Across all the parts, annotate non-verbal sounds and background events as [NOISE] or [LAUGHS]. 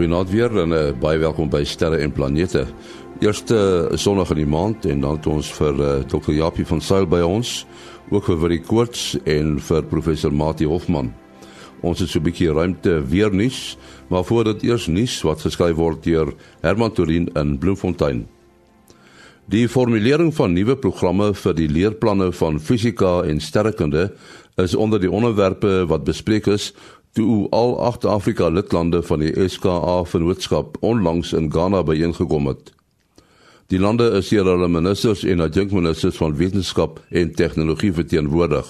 Goeienaand weer en uh, baie welkom by Sterre en Planete. Eerste uh, sonnig in die maand en dan het ons vir uh, Dr. Japie van Sail by ons, ook vir Willie Koorts en vir professor Mati Hofman. Ons het so 'n bietjie ruimte weer nuus, maar voordat eers nuus wat geskryf word deur Herman Torin in Bloemfontein. Die formulering van nuwe programme vir die leerplanne van fisika en sterrekunde is onder die onderwerpe wat bespreek is toe al agt Afrika lidlande van die SKA vennootskap onlangs in Ghana byeengekom het. Die lande is hier hulle ministers en adjunkministers van wetenskap en tegnologie verteenwoordig.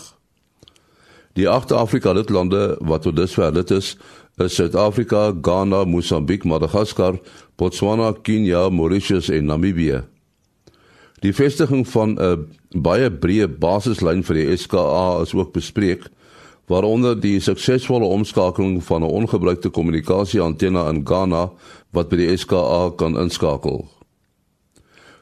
Die agt Afrika lidlande wat tot dusver lid is, is Suid-Afrika, Ghana, Mosambiek, Madagaskar, Botswana, Kenia, Mauritius en Namibië. Die vestiging van 'n baie breë basislyn vir die SKA is ook bespreek waaronder die suksesvolle omskakeling van 'n ongebruikte kommunikasieantenne in Ghana wat by die SKA kan inskakel.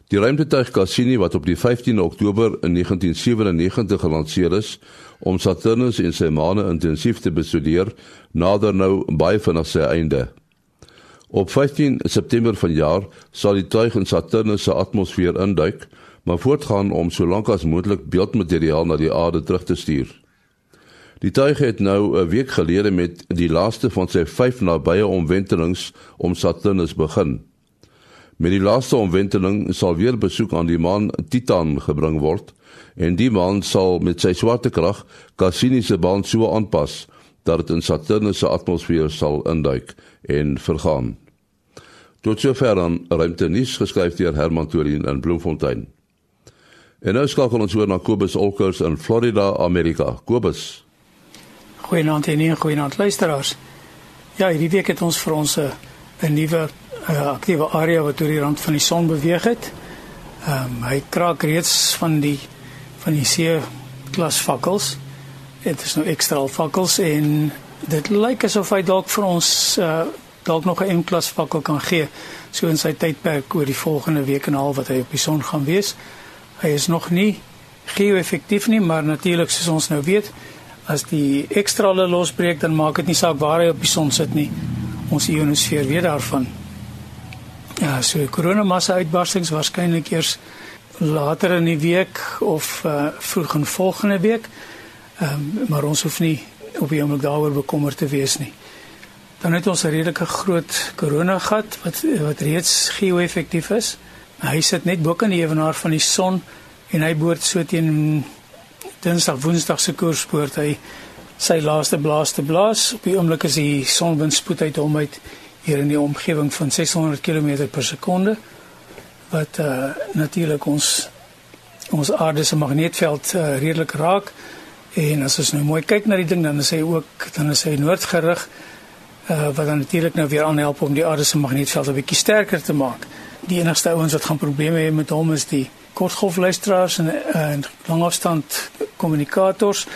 Die ruimtetuig Cassini wat op die 15 Oktober in 1997 gelanseer is om Saturnus en sy maane intensief te bestudeer, nader nou baie vinnig sy einde. Op 15 September vanjaar sal die tuig in Saturnus se atmosfeer induik, maar voortgaan om so lank as moontlik beeldmateriaal na die aarde terug te stuur. Die tuig het nou 'n week gelede met die laaste van sy 5 nabye omwentelings om Saturnus begin. Met die laaste omwenteling sal weer besoek aan die maan Titan gebring word en die maan sal met sy swaartekrag Cassini se baan so aanpas dat dit in Saturnus se atmosfeer sal induik en vergaan. Tot sover dan ruimte nuus geskryf deur Herman Torin in Bloemfontein. En nou skakel ons oor na Kobus Olkers in Florida, Amerika. Kobus Goeienaand en nie goeienaand luisteraars. Ja, hierdie week het ons vir ons 'n 'n nuwe aktiewe area wat oor die rand van die son beweeg het. Ehm um, hy kraak reeds van die van die see klas fakkels. Dit is nou ekstra fakkels en dit lyk asof hy dalk vir ons uh dalk nog 'n klas fakkel kan gee so in sy tydperk oor die volgende week en 'n half wat hy op die son gaan wees. Hy is nog nie geo-effektief nie, maar natuurlik soos ons nou weet, as die ekstra hulle losbreek dan maak dit nie saak waar hy op die son sit nie. Ons ionosfeer weet daarvan. Ja, so koronamassa uitbarstings waarskynlik eers later in die week of uh, vroeg in volgende week. Ehm um, maar ons hoef nie op die oomblik daaroor bekommerd te wees nie. Dan het ons 'n redelike groot koronagat wat wat reeds geo-effektief is. Hy sit net bo kan die ewenaar van die son en hy behoort so teen Dinsdag Woensdag se koerspoort hy sy laaste blaas te blaas. Op die oomblik is die sonwindspoed uit hom uit hier in die omgewing van 600 km per sekonde wat uh, natuurlik ons ons aarde se magneetveld uh, redelik raak. En as ons nou mooi kyk na die ding dan is hy ook dan is hy noordgerig uh, wat dan natuurlik nou weer aanhelp om die aarde se magneetveld 'n bietjie sterker te maak. Die enigste ouens wat gaan probleme hê met hom is die kortgolfluisteraars en en langafstand kommunikators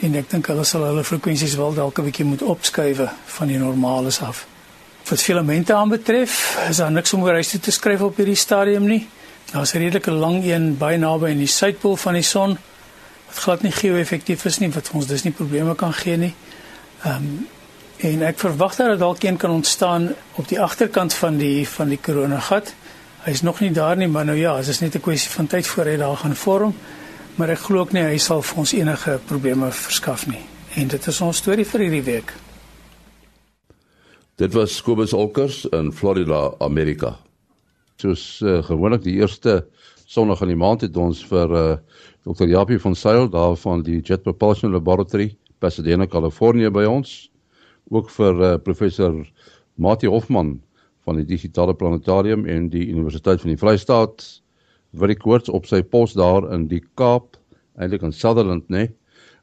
en ek dink hulle sal hulle frekwensies wel dalk 'n bietjie moet opskuif van die normales af. Wat filamente aanbetref, is daar niks om oor huis te skryf op hierdie stadium nie. Daar's 'n redelike lang een baie naby in die suidpool van die son wat glad nie geo-effektief is nie wat ons dus nie probleme kan gee nie. Ehm um, en ek verwag dat daar dalk een kan ontstaan op die agterkant van die van die koronagat. Hy's nog nie daar nie, maar nou ja, dit is net 'n kwessie van tyd voor hy daar gaan vorm. Maar ek glo ook nie hy sal vir ons enige probleme verskaf nie. En dit is ons storie vir hierdie week. Dit was Kobus Olkers in Florida, Amerika. Soos uh, gewoonlik die eerste Sondag in die maand het ons vir uh, eh, Dr. Japie van Sail daar van die Jet Propulsion Laboratory, Pasadena, Kalifornië by ons. Ook vir uh, professor Mati Hofman van die digitale planetarium en die Universiteit van die Vrystaat wat ek koorts op sy pos daar in die Kaap eintlik in Sutherland nê nee?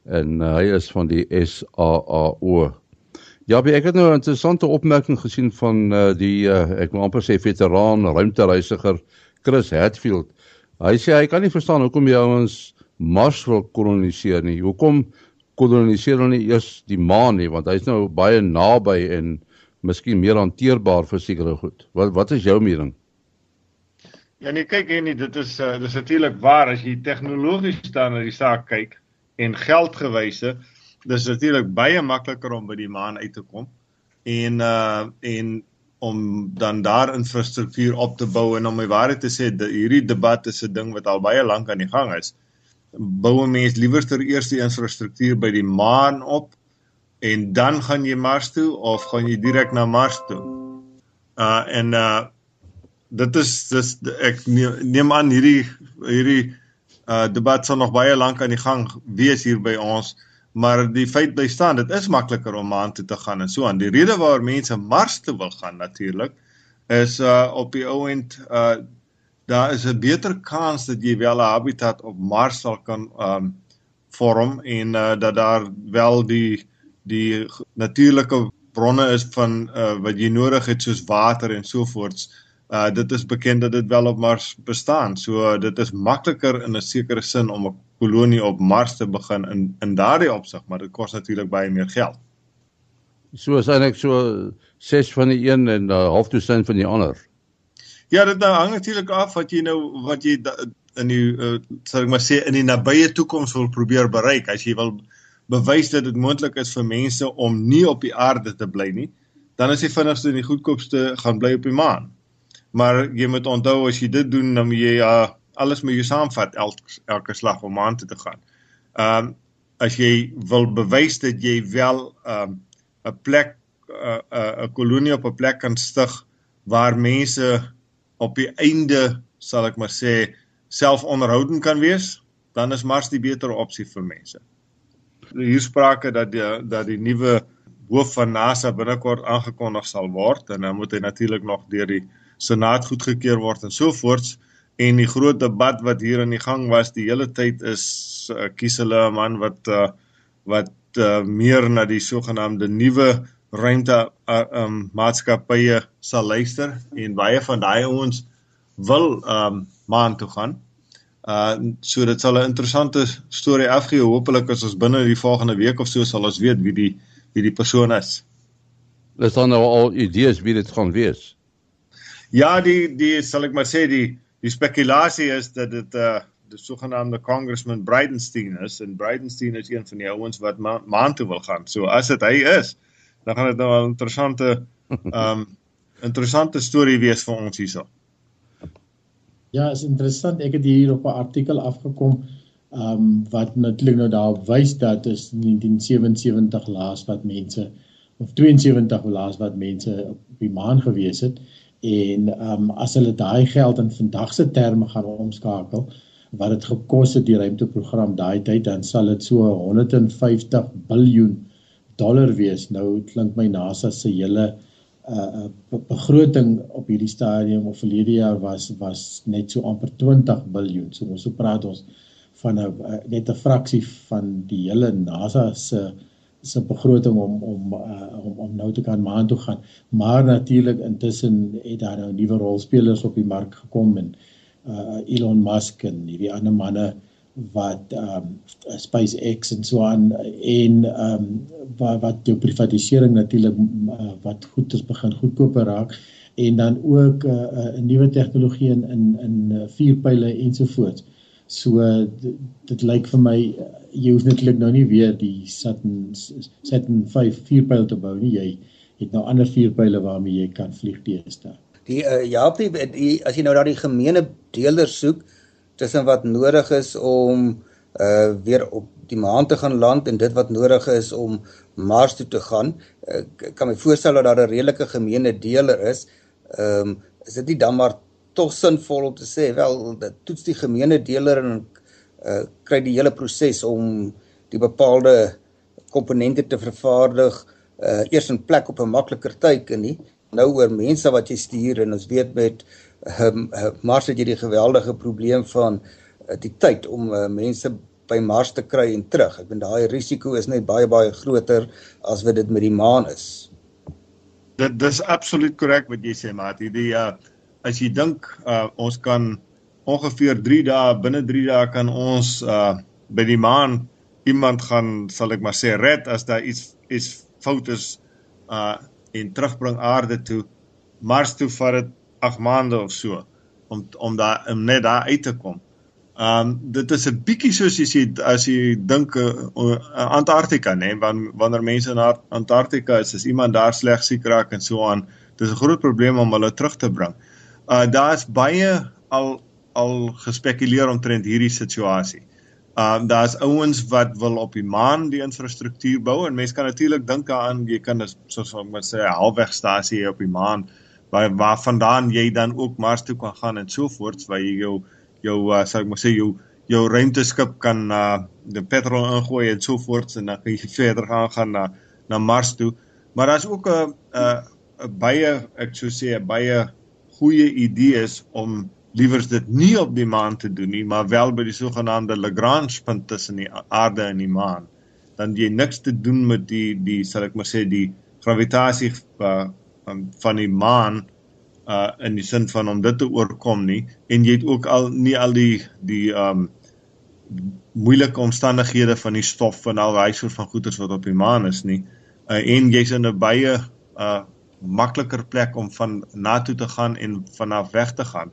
en uh, hy is van die SAAO. Ja, ek het nou 'n interessante opmerking gesien van uh, die uh, ek wil amper sê veteraan ruimtereisiger Chris Hatfield. Hy sê hy kan nie verstaan hoekom jy ouens Mars wil koloniseer nie. Hoekom koloniseer hulle nie eers die maan nie want hy's nou baie naby en miskien meer hanteerbaar vir sekere goed. Wat wat is jou mening? Ja nee, kyk hier nie, dit is uh, dis natuurlik waar as jy tegnologies staan na die saak kyk en geldgewyse, dis natuurlik baie makliker om by die maan uit te kom. En uh en om dan daar infrastruktuur op te bou en om my waarheid te sê dat hierdie debat is 'n ding wat al baie lank aan die gang is. Bou 'n mens liewerster eers die infrastruktuur by die maan op en dan gaan jy Mars toe of gaan jy direk na Mars toe? Uh en uh dit is dis ek neem aan hierdie hierdie uh debat sal nog baie lank aan die gang wees hier by ons maar die feit bly staan dit is makliker om maan toe te gaan en so aan die rede waar mense Mars toe wil gaan natuurlik is uh op die ou end uh daar is 'n beter kans dat jy wel 'n habitat op Mars sal kan um vorm en uh dat daar wel die die natuurlike bronne is van uh wat jy nodig het soos water en so voorts uh dit is bekend dat dit wel op Mars bestaan so uh, dit is makliker in 'n sekere sin om 'n kolonie op Mars te begin in in daardie opsig, maar dit kos natuurlik baie meer geld. So is eintlik so 6 van die een en 'n uh, half dosyn van die ander. Ja, dit nou hang natuurlik af wat jy nou wat jy da, in die uh, sal ek maar sê in die nabye toekoms wil probeer bereik. As jy wil bewys dat dit moontlik is vir mense om nie op die aarde te bly nie, dan is die vinnigste en die goedkoopste gaan bly op die maan. Maar jy moet onthou as jy dit doen, dan moet jy uh, alles moet jy saamvat elke elke slag om aan te gaan. Ehm um, as jy wil bewys dat jy wel ehm um, 'n plek 'n uh, 'n kolonie op 'n plek kan stig waar mense op die einde sal ek maar sê selfonderhoudend kan wees, dan is Mars die beter opsie vir mense. Hier sprake dat die dat die nuwe hoof van NASA binnekort aangekondig sal word en dan moet hy natuurlik nog deur die senaat goedgekeur word en so voorts en die groot debat wat hier aan die gang was die hele tyd is uh, kies hulle 'n man wat uh, wat uh, meer na die sogenaamde nuwe ruimte uh, um, maatskappye sal luister en baie van daai ouens wil um, maan toe gaan. Uh so dit sal 'n interessante storie afgee. Hoopelik as ons binne die volgende week of so sal ons weet wie die wie die persoon is. Is daar nou al idees wie dit gaan wees? Ja, die die sal ek maar sê die die spekulasie is dat dit uh die sogenaamde congressman Bridenstine is en Bridenstine is een van die ouens wat ma maan toe wil gaan. So as dit hy is, dan gaan dit nou 'n interessante [LAUGHS] um interessante storie wees vir ons hierso. Ja, is interessant. Ek het hier op 'n artikel afgekom um wat natuurlik nou daarop wys dat is 1977 laas wat mense of 72 laas wat mense op die maan gewees het en ehm um, as hulle daai geld in vandag se terme gaan omskakel wat dit gekos het die ruimteprogram daai tyd dan sal dit so 150 miljard dollar wees nou klink my NASA se hele uh begroting op hierdie stadium of verlede jaar was was net so amper 20 miljard so ons so praat ons van 'n net 'n fraksie van die hele NASA se uh, se begroting om om uh, om om nou te kan maan toe gaan. Maar natuurlik intussen het daar nou nuwe rolspelers op die mark gekom en uh Elon Musk en hierdie ander manne wat um SpaceX en so aan en um wat wat die privatisering natuurlik uh, wat goed is begin goedkoper raak en dan ook 'n uh, uh, nuwe tegnologie in in in uh, vuurpyle ensovoorts. So dit, lyk vir my jy hoef netlik nou nie weer die Saturn Saturn 5 vuurpyl te bou nie. Jy het nou ander vuurpyle waarmee jy kan vlieg teeste. Die uh, ja, die as jy nou daai gemeene deler soek tussen wat nodig is om uh weer op die maan te gaan land en dit wat nodig is om Mars toe te gaan, uh, kan my voorstel dat daar 'n redelike gemeene deler is. Ehm um, is dit nie dan maar tog sinvol om te sê wel dat toets die gemeene deler en uh, kry die hele proses om die bepaalde komponente te vervaardig uh, eers in plek op 'n makliker tyd en nie nou oor mense wat jy stuur en ons weet met um, Mars het jy die geweldige probleem van uh, die tyd om uh, mense by Mars te kry en terug. Ek bedoel daai risiko is net baie baie groter as wat dit met die maan is. Dit dis absoluut korrek wat jy sê, Mati. Die uh as jy dink uh ons kan ongeveer 3 dae binne 3 dae kan ons uh by die maan iemand gaan sal ek maar sê red as daar iets iets fout is uh en terugbring aarde toe Mars toe vir dit 8 maande of so om om daar om net daar uit te kom. Um dit is 'n bietjie soos jy sê as jy dink uh, uh, Antarktika nê nee, wanneer wanneer mense na Antarktika is, is iemand daar sleg siek raak en so aan dis 'n groot probleem om hulle terug te bring. Uh daar's baie al al gespekuleer omtrent hierdie situasie. Um daar's ouens wat wil op die maan die infrastruktuur bou en mense kan natuurlik dink daaraan jy kan soos ek moet sê 'n halfwegstasie op die maan waar waarvandaan jy dan ook Mars toe kan gaan en so voort waar jy jou jou uh, sou ek maar sê jou jou ruimteskip kan uh die petrol ingooi en so voort en dan kan jy verder gaan gaan na na Mars toe. Maar daar's ook 'n 'n baie ek sou sê 'n baie goeie idees om liewers dit nie op die maan te doen nie, maar wel by die sogenaamde Lagrange punt tussen die aarde en die maan. Dan jy niks te doen met die die sal ek maar sê die gravitasie uh, van die maan uh in die sin van om dit te oorkom nie. En jy het ook al nie al die die um moeilike omstandighede van die stof en al daai soort van goeders wat op die maan is nie. Uh, en jy's in 'n baie uh makliker plek om van na toe te gaan en vanaf weg te gaan.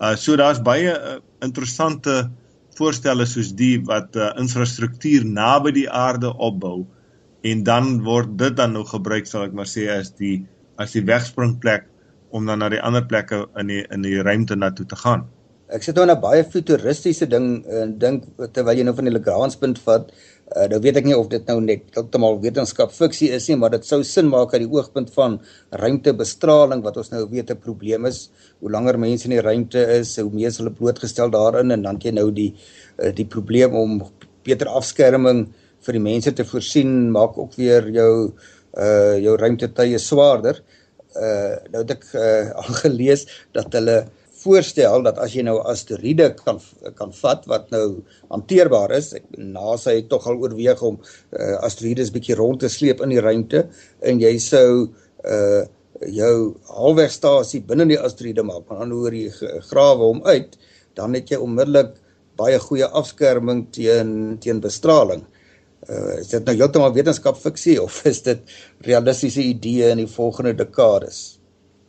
Uh so daar's baie uh, interessante voorstelle soos die wat uh, infrastruktuur naby die aarde opbou. En dan word dit dan nou gebruik sal ek maar sê as die as die wegspringplek om dan na die ander plekke in die in die ruimte na toe te gaan. Ek sit nou 'n baie futuristiese ding en uh, dink terwyl jy nou van die Lagrange punt vat, uh, nou weet ek nie of dit nou net heeltemal wetenskap fiksie is nie, maar dit sou sin maak uit die oogpunt van ruimtebestraling wat ons nou weet 'n probleem is. Hoe langer mense in die ruimte is, hoe meer hulle blootgestel daarin en dan jy nou die uh, die probleem om beter afskerming vir die mense te voorsien maak ook weer jou uh jou ruimtetuie swaarder uh nou het ek uh, [LAUGHS] al gelees dat hulle voorstel dat as jy nou asteroïde kan kan vat wat nou hanteerbaar is, NASA het tog al oorweeg om uh, asteroïdes bietjie rond te sleep in die ruimte en jy sou uh jou halwegstasie binne die asteroïde maak, maar dan hoor jy grawe hom uit, dan het jy onmiddellik baie goeie afskerming teen teen bestraling. Uh, is dit nou heeltemal wetenskap fiksie of is dit realistiese idee in die volgende dekades?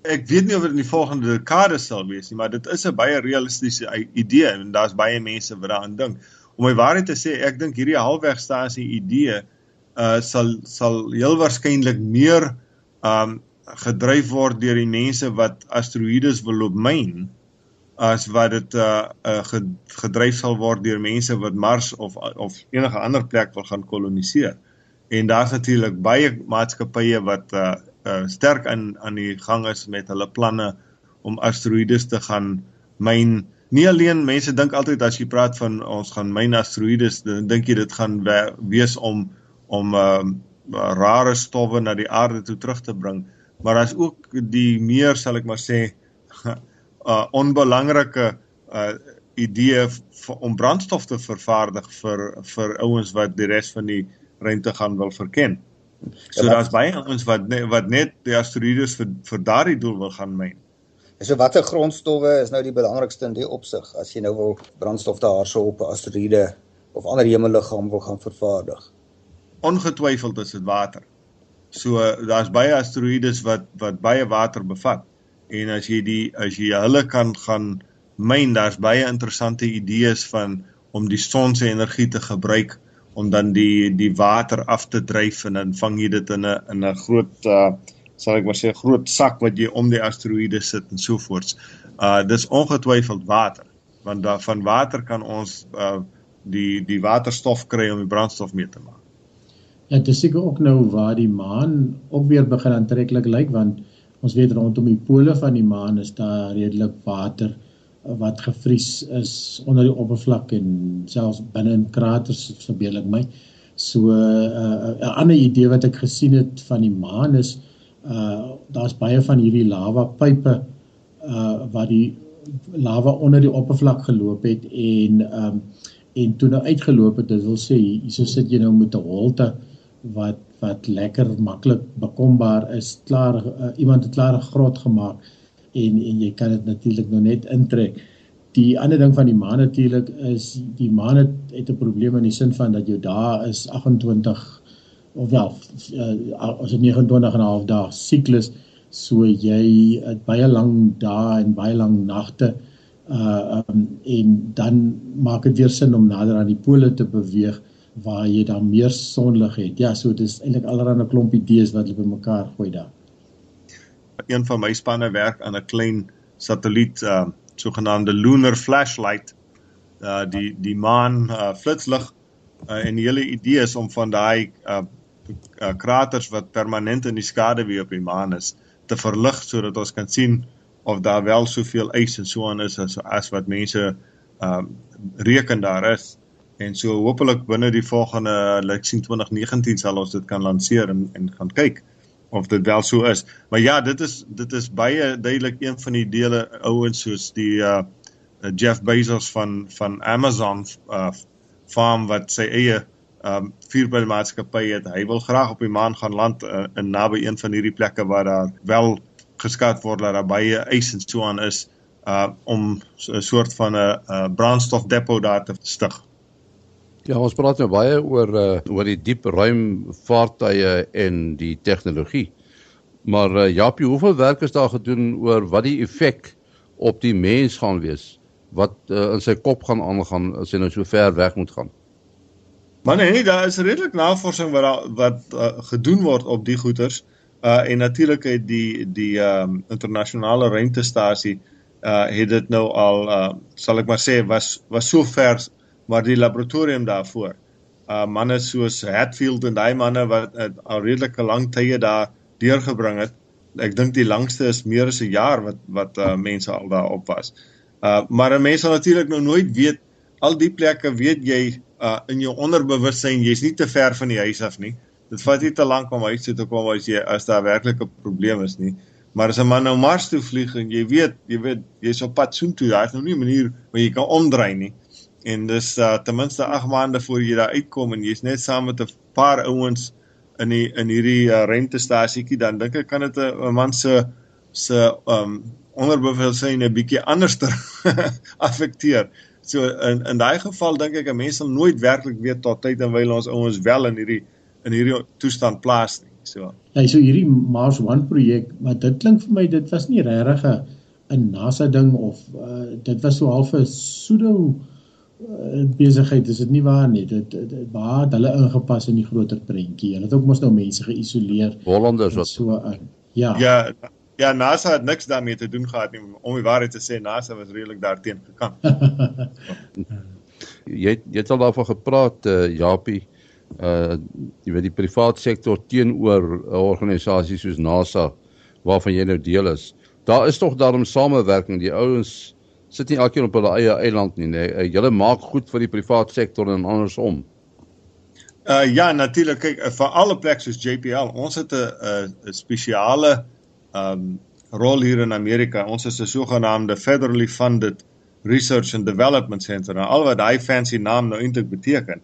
Ek weet nie of dit in die volgende dekades sal wees nie, maar dit is 'n baie realistiese idee en daar's baie mense wat daaraan dink. Om my waarheid te sê, ek dink hierdie halfwegstasie idee uh sal sal heel waarskynlik meer um gedryf word deur die mense wat asteroïdes wil loop myn as wat dit uh, uh gedryf sal word deur mense wat Mars of of enige ander plek wil gaan koloniseer. En daar's natuurlik baie maatskappye wat uh, uh sterk in aan die gang is met hulle planne om asteroïdes te gaan myn. Nie alleen mense dink altyd as jy praat van ons gaan myn asteroïdes, dan dink jy dit gaan wees om om uh rare stowwe na die aarde toe terug te bring, maar daar's ook die meer sal ek maar sê uh onbelangrike uh idee om brandstof te vervaardig vir vir ouens wat die res van die ruimte gaan wil verken. So ja, daar's baie ouens wat ne, wat net die asteroïdes vir vir daardie doel wil gaan myn. So watter grondstowwe is nou die belangrikste in die opsig as jy nou wil brandstof daarso op 'n asteroïde of ander hemelliggaam wil gaan vervaardig? Ongetwyfeld is dit water. So daar's baie asteroïdes wat wat baie water bevat en as jy die as jy hulle kan gaan myn daar's baie interessante idees van om die son se energie te gebruik om dan die die water af te dryf en dan vang jy dit in 'n in 'n groot uh sal ek maar sê groot sak wat jy om die asteroïde sit en so voort. Uh dis ongetwyfeld water want daar van water kan ons uh die die waterstof kry om die brandstof mee te maak. Ja, dit is seker ook nou waar die maan ook weer begin aantreklik lyk want Ons weet rondom die pole van die maan is daar redelik water eh, wat gevries is onder die oppervlak en selfs binne in kraters verbeel ek my. So eh, eh, 'n uh, ander idee wat ek gesien het van die maan is uh daar's baie van hierdie lava pype uh wat die lava onder die oppervlak geloop het en um en toe nou uitgeloop het, dit wil sê hierso sit jy nou met 'n holte wat wat lekker maklik bekombaar is klaar uh, iemand het klaar 'n grot gemaak en en jy kan dit natuurlik nou net intrek. Die ander ding van die maan natuurlik is die maan het, het 'n probleem in die sin van dat jou dae is 28 of wel uh, as dit 29 en 'n half dae siklus so jy het baie lang dae en baie lang nagte uh um, en dan maak dit weer sin om nader aan die pole te beweeg waar jy dan meer sonlig het. Ja, so dis eintlik allerlei 'n klomp idees wat hulle bymekaar gooi daar. een van my spanne werk aan 'n klein satelliet uh sogenaamde lunar flashlight uh die die maan uh flitslig uh, en die hele idee is om van daai uh, uh kraters wat permanent in die skaduwee op die maan is te verlig sodat ons kan sien of daar wel soveel ys en so aan is as as wat mense um reken daar is en so hopelik binne die volgende like sien 2019 sal ons dit kan lanseer en en gaan kyk of dit wel so is. Maar ja, dit is dit is baie duidelik een van die dele ouens soos die uh Jeff Bezos van van Amazon uh farm wat sy eie um vuurpylmaatskappy het. Hy wil graag op die maan gaan land uh, in naby een van hierdie plekke waar daar wel geskat word dat daar baie ys en so aan is uh om 'n soort van 'n uh, brandstofdepot daar te stig. Ja, ons praat nou baie oor uh oor die diep ruim vaartuie en die tegnologie. Maar uh, Japie, hoeveel werk is daar gedoen oor wat die effek op die mens gaan wees? Wat uh, in sy kop gaan aangaan as hy nou so ver weg moet gaan? Maar nee, daar is redelik navorsing wat wat uh, gedoen word op die goeters. Uh en natuurlik het die die ehm um, internasionale ruimtestasie uh het dit nou al uh sal ek maar sê was was so ver maar die laboratorium daarvoor. Uh manne soos Hatfield en daai manne wat uh, al redelike lang tye daar deurgebring het. Ek dink die langste is meer as 'n jaar wat wat uh mense al daar op was. Uh maar mense sal natuurlik nou nooit weet al die plekke weet jy uh in jou onderbewussyn jy's nie te ver van die huis af nie. Dit vat nie te lank om huis toe te kom as jy as daar werklik 'n probleem is nie. Maar as 'n man nou Mars toe vlieg en jy weet, jy weet jy's op pad soontoe, daar's nou nie 'n manier waar jy kan omdraai nie. En dis uh, ten minste 8 maande voor jy daar uitkom en jy's net saam met 'n paar ouens in die in hierdie uh, rentestasietjie, dan dink ek kan dit 'n man se se um onderbewussyn 'n bietjie anderster [LAUGHS] affekteer. So in in daai geval dink ek 'n mens sal nooit werklik weet tot tyd en wyl ons ouens wel in hierdie in hierdie toestand plaas nie. So. Ja, so hierdie Mars One projek, maar dit klink vir my dit was nie regtig 'n NASA ding of uh, dit was so half 'n pseudo besigheid, is dit nie waar nie. Dit dit waar hulle ingepas in die groter prentjie. Hulle het ook mos nou mense geïsoleer. Hollanders wat so in. Ja. Ja, ja, NASA het niks daarmee te doen gehad nie. Om die waarheid te sê, NASA was redelik daarteen gekant. [LAUGHS] jy jy het al daarvan gepraat, uh, Japie uh jy weet die private sektor teenoor 'n organisasie soos NASA waarvan jy nou deel is. Daar is tog daarom samewerking. Die ouens sit nie elkeen op hulle eie eiland nie, nee. Uh, Hulle maak goed vir die private sektor en andersom. Uh ja, natuurlik kyk vir alle plekke soos JPL. Ons het 'n 'n spesiale um rol hier in Amerika. Ons is 'n sogenaamde federally funded research and development center. Nou al wat daai fancy naam nou eintlik beteken,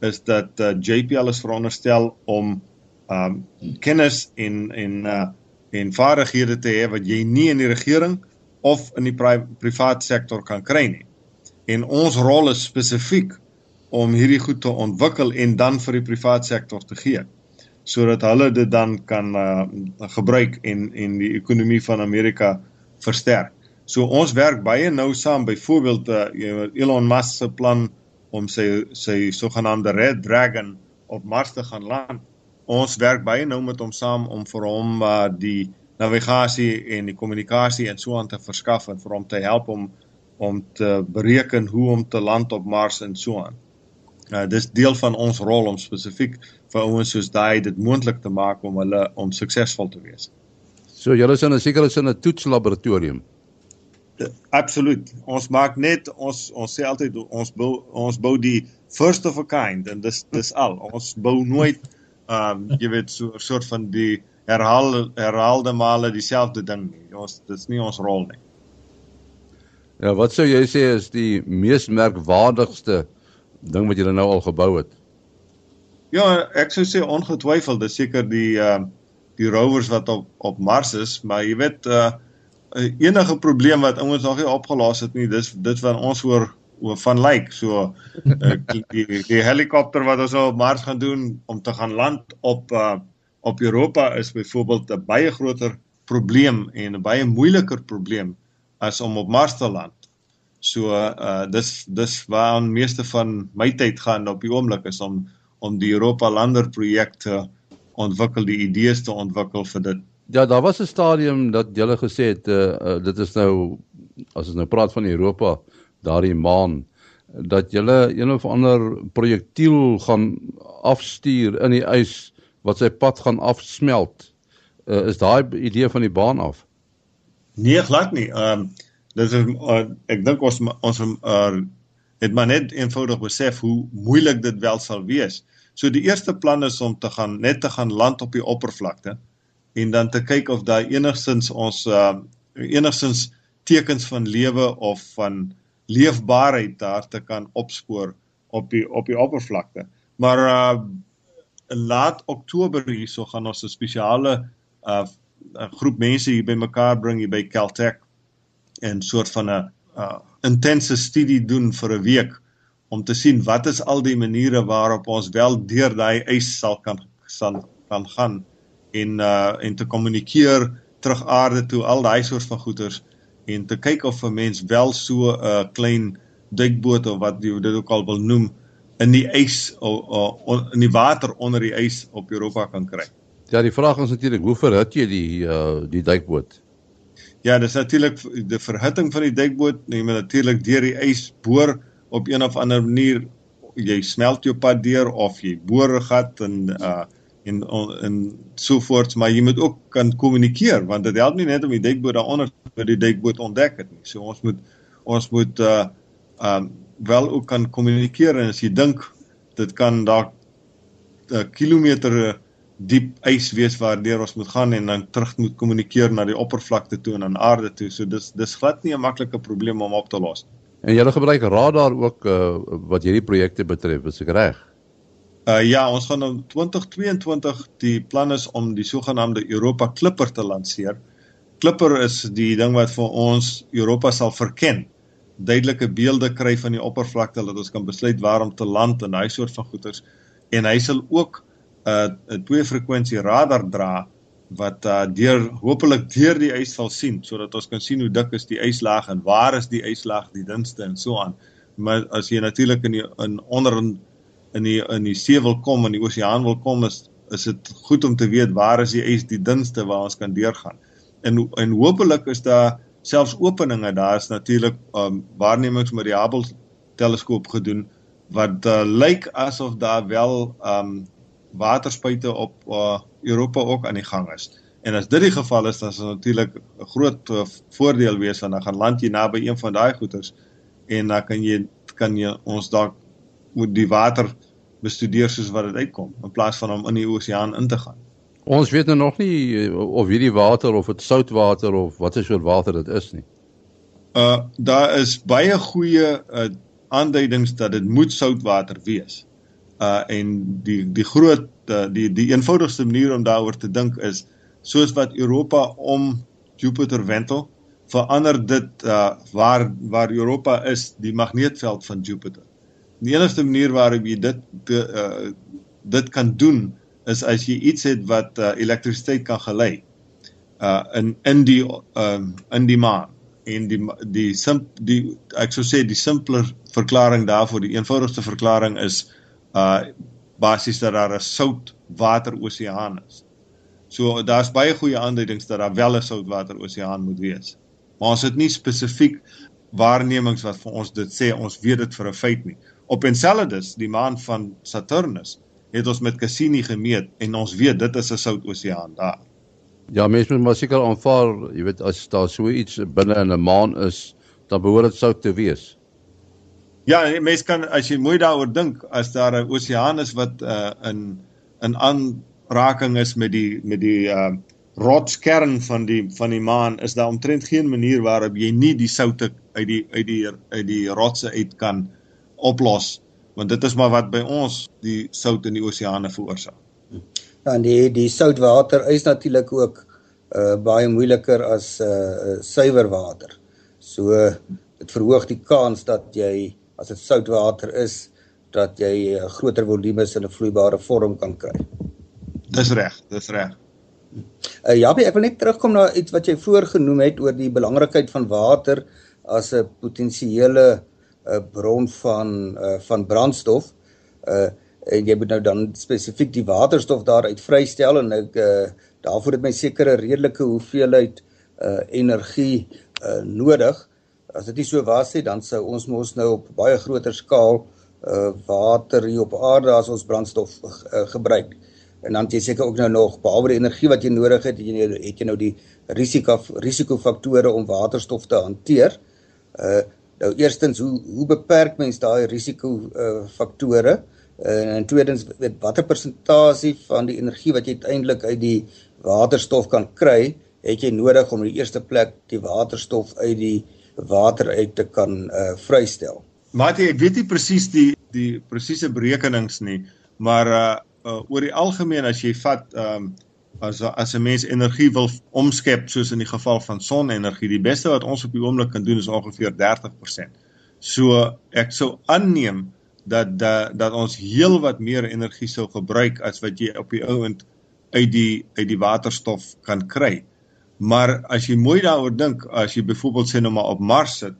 is dat uh, JPL is veronderstel om um kennis en en uh en vaardighede te hê wat jy nie in die regering of in die pri private sektor kan kry nie. En ons rol is spesifiek om hierdie goed te ontwikkel en dan vir die private sektor te gee sodat hulle dit dan kan uh, gebruik en en die ekonomie van Amerika versterk. So ons werk baie nou saam byvoorbeeld uh, Elon Musk se plan om sy sy sogenaamde Red Dragon op Mars te gaan land. Ons werk baie nou met hom saam om vir hom uh, die navigasie en die kommunikasie en so aan te verskaf en vir hom te help om om te bereken hoe om te land op Mars en so aan. Uh, dis deel van ons rol om spesifiek vir ouens soos daai dit moontlik te maak om hulle om suksesvol te wees. So julle is in 'n sekere sin 'n toetslaboratorium absoluut. Ons maak net ons ons sê altyd ons bou ons bou die first of a kind en dis dis al. Ons bou nooit ehm um, jy weet so 'n soort van die herhaal herhaalde male dieselfde ding nie. Ons dis nie ons rol nie. Ja, wat sou jy sê is die mees merkwaardigste ding wat julle nou al gebou het? Ja, ek sou sê ongetwyfeld, dis seker die ehm uh, die rovers wat op op Mars is, maar jy weet uh enige probleem wat ouens nog nie opgelos het nie, dis dit wat ons hoor oor van lyk like. so uh, [LAUGHS] die, die helikopter wat ons op Mars gaan doen om te gaan land op uh, op Europa is byvoorbeeld 'n baie groter probleem en 'n baie moeiliker probleem as om op Mars te land. So uh dis dis waar meeste van my tyd gaan op die oomblik is om om die Europa lander projek te ontwikkel, die idees te ontwikkel vir dit Ja, daar was 'n stadium dat julle gesê het uh, uh, dit is nou as ons nou praat van Europa, daardie maan dat julle een of ander projektiel gaan afstuur in die ys wat sy pad gaan afsmelt. Uh, is daai idee van die baan af? Nee, glad nie. Ehm um, dis uh, ek dink ons ons uh, het maar net eenvoudig besef hoe moeilik dit wel sal wees. So die eerste plan is om te gaan net te gaan land op die oppervlakte en dan te kyk of daar enigstens ons uh enigstens tekens van lewe of van leefbaarheid daar te kan opspoor op die op die oppervlakte. Maar uh laat Oktober hierso gaan ons 'n spesiale uh groep mense hier bymekaar bring hier by Caltech en soort van 'n uh intense studie doen vir 'n week om te sien wat is al die maniere waarop ons wel deur daai ys sal kan sal kan gaan en uh en te kommunikeer terug aarde toe al daai soort van goeters en te kyk of 'n mens wel so 'n uh, klein duikboot of wat jy dit ook al wil noem in die ys of uh, in die water onder die ys op Europa kan kry. Ja, die vraag is natuurlik hoe verhit jy die uh die duikboot? Ja, dis natuurlik die verhitting van die duikboot, jy moet natuurlik deur die ys boor op een of ander manier. Jy smelt jou pad deur of jy boor 'n gat en uh en en so voort, maar jy moet ook kan kommunikeer want dit help nie net om die duikboot daaronder vir die duikboot ontdek het nie. So ons moet ons moet uh um wel ook kan kommunikeer en as jy dink dit kan dalk 'n uh, kilometer diep ys wees waardeur ons moet gaan en dan terug moet kommunikeer na die oppervlakte toe en aan aarde toe. So dis dis glad nie 'n maklike probleem om op te los nie. En julle gebruik radar ook uh, wat hierdie projekte betref, is ek reg? Uh ja, ons gaan in 2022 die plan is om die sogenaamde Europa Clipper te lanseer. Clipper is die ding wat vir ons Europa sal verken. Duidelike beelde kry van die oppervlakte dat ons kan besluit waar om te land en daai soort van goeters. En hy sal ook 'n uh, twee frekwensie radar dra wat uh, deur hopelik deur die ys sal sien sodat ons kan sien hoe dik is die yslaag en waar is die yslaag die dunste en so aan. Maar as jy natuurlik in die in onder in in die in die see wil kom en die oseaan wil kom is is dit goed om te weet waar is die ys die dunste waar ons kan deurgaan. En en hopelik is daar selfs openinge daar is natuurlik um, waarnemings met die Hubble teleskoop gedoen wat uh, lyk asof daar wel um, waterspuite op uh, Europa ook aan die gang is. En as dit die geval is, dan dit natuurlik 'n groot uh, voordeel wees want dan gaan land jy naby een van daai goeters en dan kan jy kan jy ons dalk moet die water bestudeer soos wat dit uitkom in plaas van om in die oseaan in te gaan. Ons weet nou nog nie uh, of hierdie water of dit soutwater of wat is soort water dit is nie. Uh daar is baie goeie uh, aanduidings dat dit moet soutwater wees uh en die die groot uh, die die eenvoudigste manier om daaroor te dink is soos wat Europa om Jupiter wentel verander dit uh waar waar Europa is die magneetveld van Jupiter. Die enigste manier waarop jy dit te, uh dit kan doen is as jy iets het wat uh, elektrisiteit kan gelei uh in in die um in die maan en die die simp die ek sou sê die simpeler verklaring daarvoor die eenvoudigste verklaring is uh basies dat daar 'n soutwater oseaan is. So daar's baie goeie aanduidings dat daar wel 'n soutwater oseaan moet wees. Maar ons het nie spesifiek waarnemings wat vir ons dit sê ons weet dit vir 'n feit nie. Op Enceladus, die maan van Saturnus, het ons met Cassini gemeet en ons weet dit is 'n soutoseaan daar. Ja, mense moet maar seker aanvaar, jy weet as daar so iets binne in 'n maan is, dan behoort dit sout te wees. Ja, mense kan as jy mooi daaroor dink, as daar 'n oseaan is wat uh, in in aanraking is met die met die uh rotskern van die van die maan, is daar omtrent geen manier waarop jy nie die soutte uit die uit die uit die rotse uit kan oplos, want dit is maar wat by ons die sout in die oseane veroorsaak. Ja, en die die soutwater is natuurlik ook uh baie moeiliker as uh suiwer water. So dit verhoog die kans dat jy as dit soutwater is dat jy 'n uh, groter volumes in 'n vloeibare vorm kan kry. Dis reg, dis reg. Uh, ja, ek wil net terugkom na iets wat jy vroeër genoem het oor die belangrikheid van water as 'n potensiële 'n uh, bron van uh, van brandstof. Uh en jy moet nou dan spesifiek die waterstof daaruit vrystel en ek uh, Daarvoor het my sekere redelike hoeveelheid uh energie uh nodig. As dit nie so was nie, dan sou ons mos nou op baie groter skaal uh water hier op aarde as ons brandstof uh, gebruik. En dan het jy seker ook nou nog behalwe die energie wat jy nodig het, jy het jy nou die risiko risikofaktore om waterstof te hanteer. Uh nou eerstens hoe hoe beperk mens daai risiko uh, faktore? Uh, en tweedens weet watter persentasie van die energie wat jy uiteindelik uit die waterstof kan kry, het jy nodig om in die eerste plek die waterstof uit die water uit te kan uh, vrystel. Matie, ek weet nie presies die die presiese berekenings nie, maar uh, uh oor die algemeen as jy vat um, as as 'n mens energie wil omskep soos in die geval van sonenergie, die beste wat ons op die oomblik kan doen is ongeveer 30%. So ek sou aanneem dat dat dat ons heelwat meer energie sou gebruik as wat jy op die ouend uit die uit die waterstof kan kry. Maar as jy mooi daaroor dink, as jy byvoorbeeld sê nou maar op Mars sit,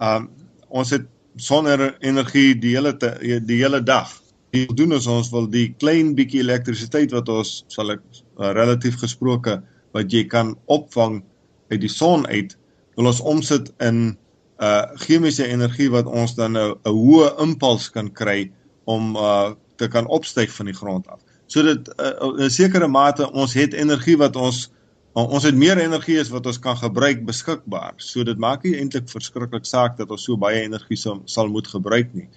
um ons het sonenergie die hele te, die hele dag. Wat doen ons ons wil die klein bietjie elektrisiteit wat ons sal ek uh, relatief gesproke wat jy kan opvang uit die son uit, wil ons omsit in uh chemiese energie wat ons dan nou 'n hoë impuls kan kry om uh te kan opstyg van die grond af. So dit uh, 'n sekere mate ons het energie wat ons ons het meer energie as wat ons kan gebruik beskikbaar. So dit maak nie eintlik verskriklik saak dat ons so baie energie sal, sal moet gebruik nie.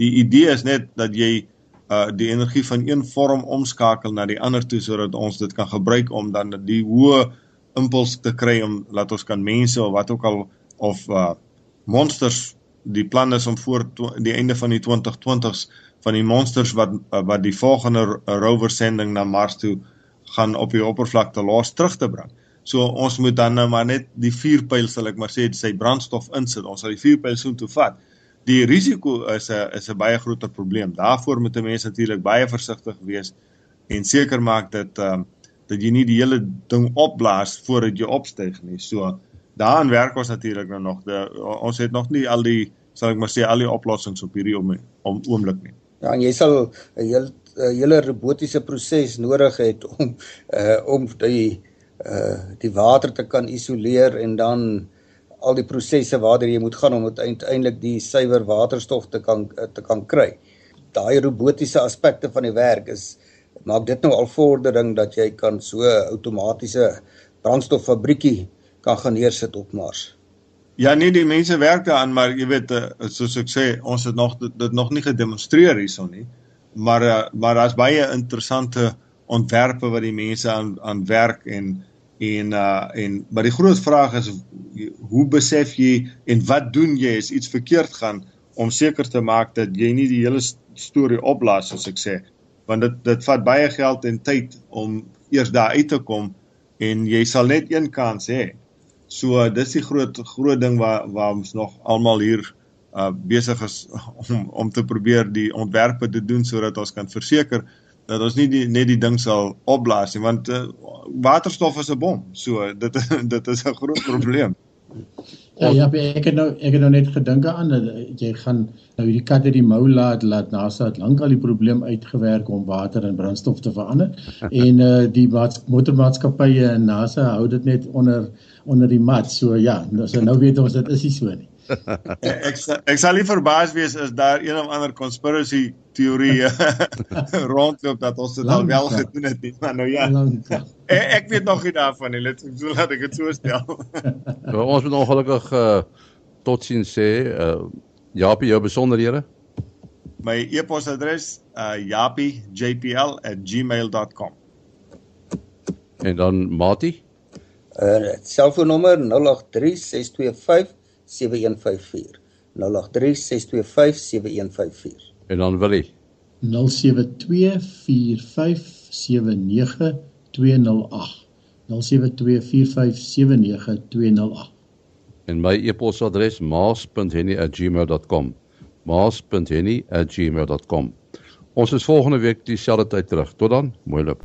Die idee is net dat jy uh die energie van een vorm omskakel na die ander toe sodat ons dit kan gebruik om dan die hoë impuls te kry om laat ons kan mense of wat ook al of uh monsters die plan is om voor die einde van die 2020s van die monsters wat uh, wat die volgende rover sending na Mars toe gaan op die oppervlakte los terug te bring. So ons moet dan nou maar net die vuurpyl sal ek maar sê sy brandstof insit. Ons sal die vuurpyl so toe vat. Die risiko is 'n is 'n baie groter probleem. Daarvoor moet 'n mens natuurlik baie versigtig wees en seker maak dat ehm uh, dat jy nie die hele ding opblaas voordat jy opstyg nie. So daaraan werk ons natuurlik nou nog. De, ons het nog nie al die sal ek maar sê al die oplossings op hierdie om, om oomblik nie. Ja, en jy sal 'n heel hele robotiese proses nodig het om uh om die uh die water te kan isoleer en dan al die prosesse waartoe jy moet gaan om uiteindelik die suiwer waterstof te kan te kan kry. Daai robotiese aspekte van die werk is maak dit nou al vordering dat jy kan so outomatiese brandstoffabriekie kan gaan neersit op Mars. Ja nee, die mense werk daaraan, maar jy weet soos ek sê, ons het nog dit, dit nog nie gedemonstreer hierson nie. Maar uh, maar daar's baie interessante ontwerpe wat die mense aan aan werk en en uh en maar die groot vraag is hoe besef jy en wat doen jy as iets verkeerd gaan om seker te maak dat jy nie die hele storie opblaas soos ek sê want dit dit vat baie geld en tyd om eers daar uit te kom en jy sal net een kans hê. So dis die groot groot ding waar waar ons nog almal hier uh besig is [LAUGHS] om om te probeer die ontwerpe te doen sodat ons kan verseker dat ons nie die, net die ding sal opblaas nie want uh, waterstof is 'n bom. So dit [LAUGHS] dit is 'n groot probleem. Ja, ja, ek het nou ek het nou net gedink aan dat jy gaan nou hierdie kat uit die mou laat laat NASA het lank al die probleem uitgewerk om water in brandstof te verander [LAUGHS] en uh die motormaatskappye en NASA hou dit net onder onder die mat. So ja, so nou weet ons dit is nie so nie. Ek ek sal nie verbaas wees as daar een of ander conspiracy teorie [LAUGHS] rondloop dat ons dit al wel gedoen het nie maar nou ja. Ek, ek weet nog nie daarvan nie let so laat ek dit so stel. [LAUGHS] Nou, ons moet ongelukkig uh, totsiens sê uh, Japie jou besonderhede? My e-posadres uh, japiejpl@gmail.com en dan Mati? Uh selfoonnommer 083625 7154 en dan wil hy. 0724579208 0724579208 en my e-posadres maas.henny@gmail.com maas.henny@gmail.com ons is volgende week dieselfde tyd terug. Tot dan mooi loop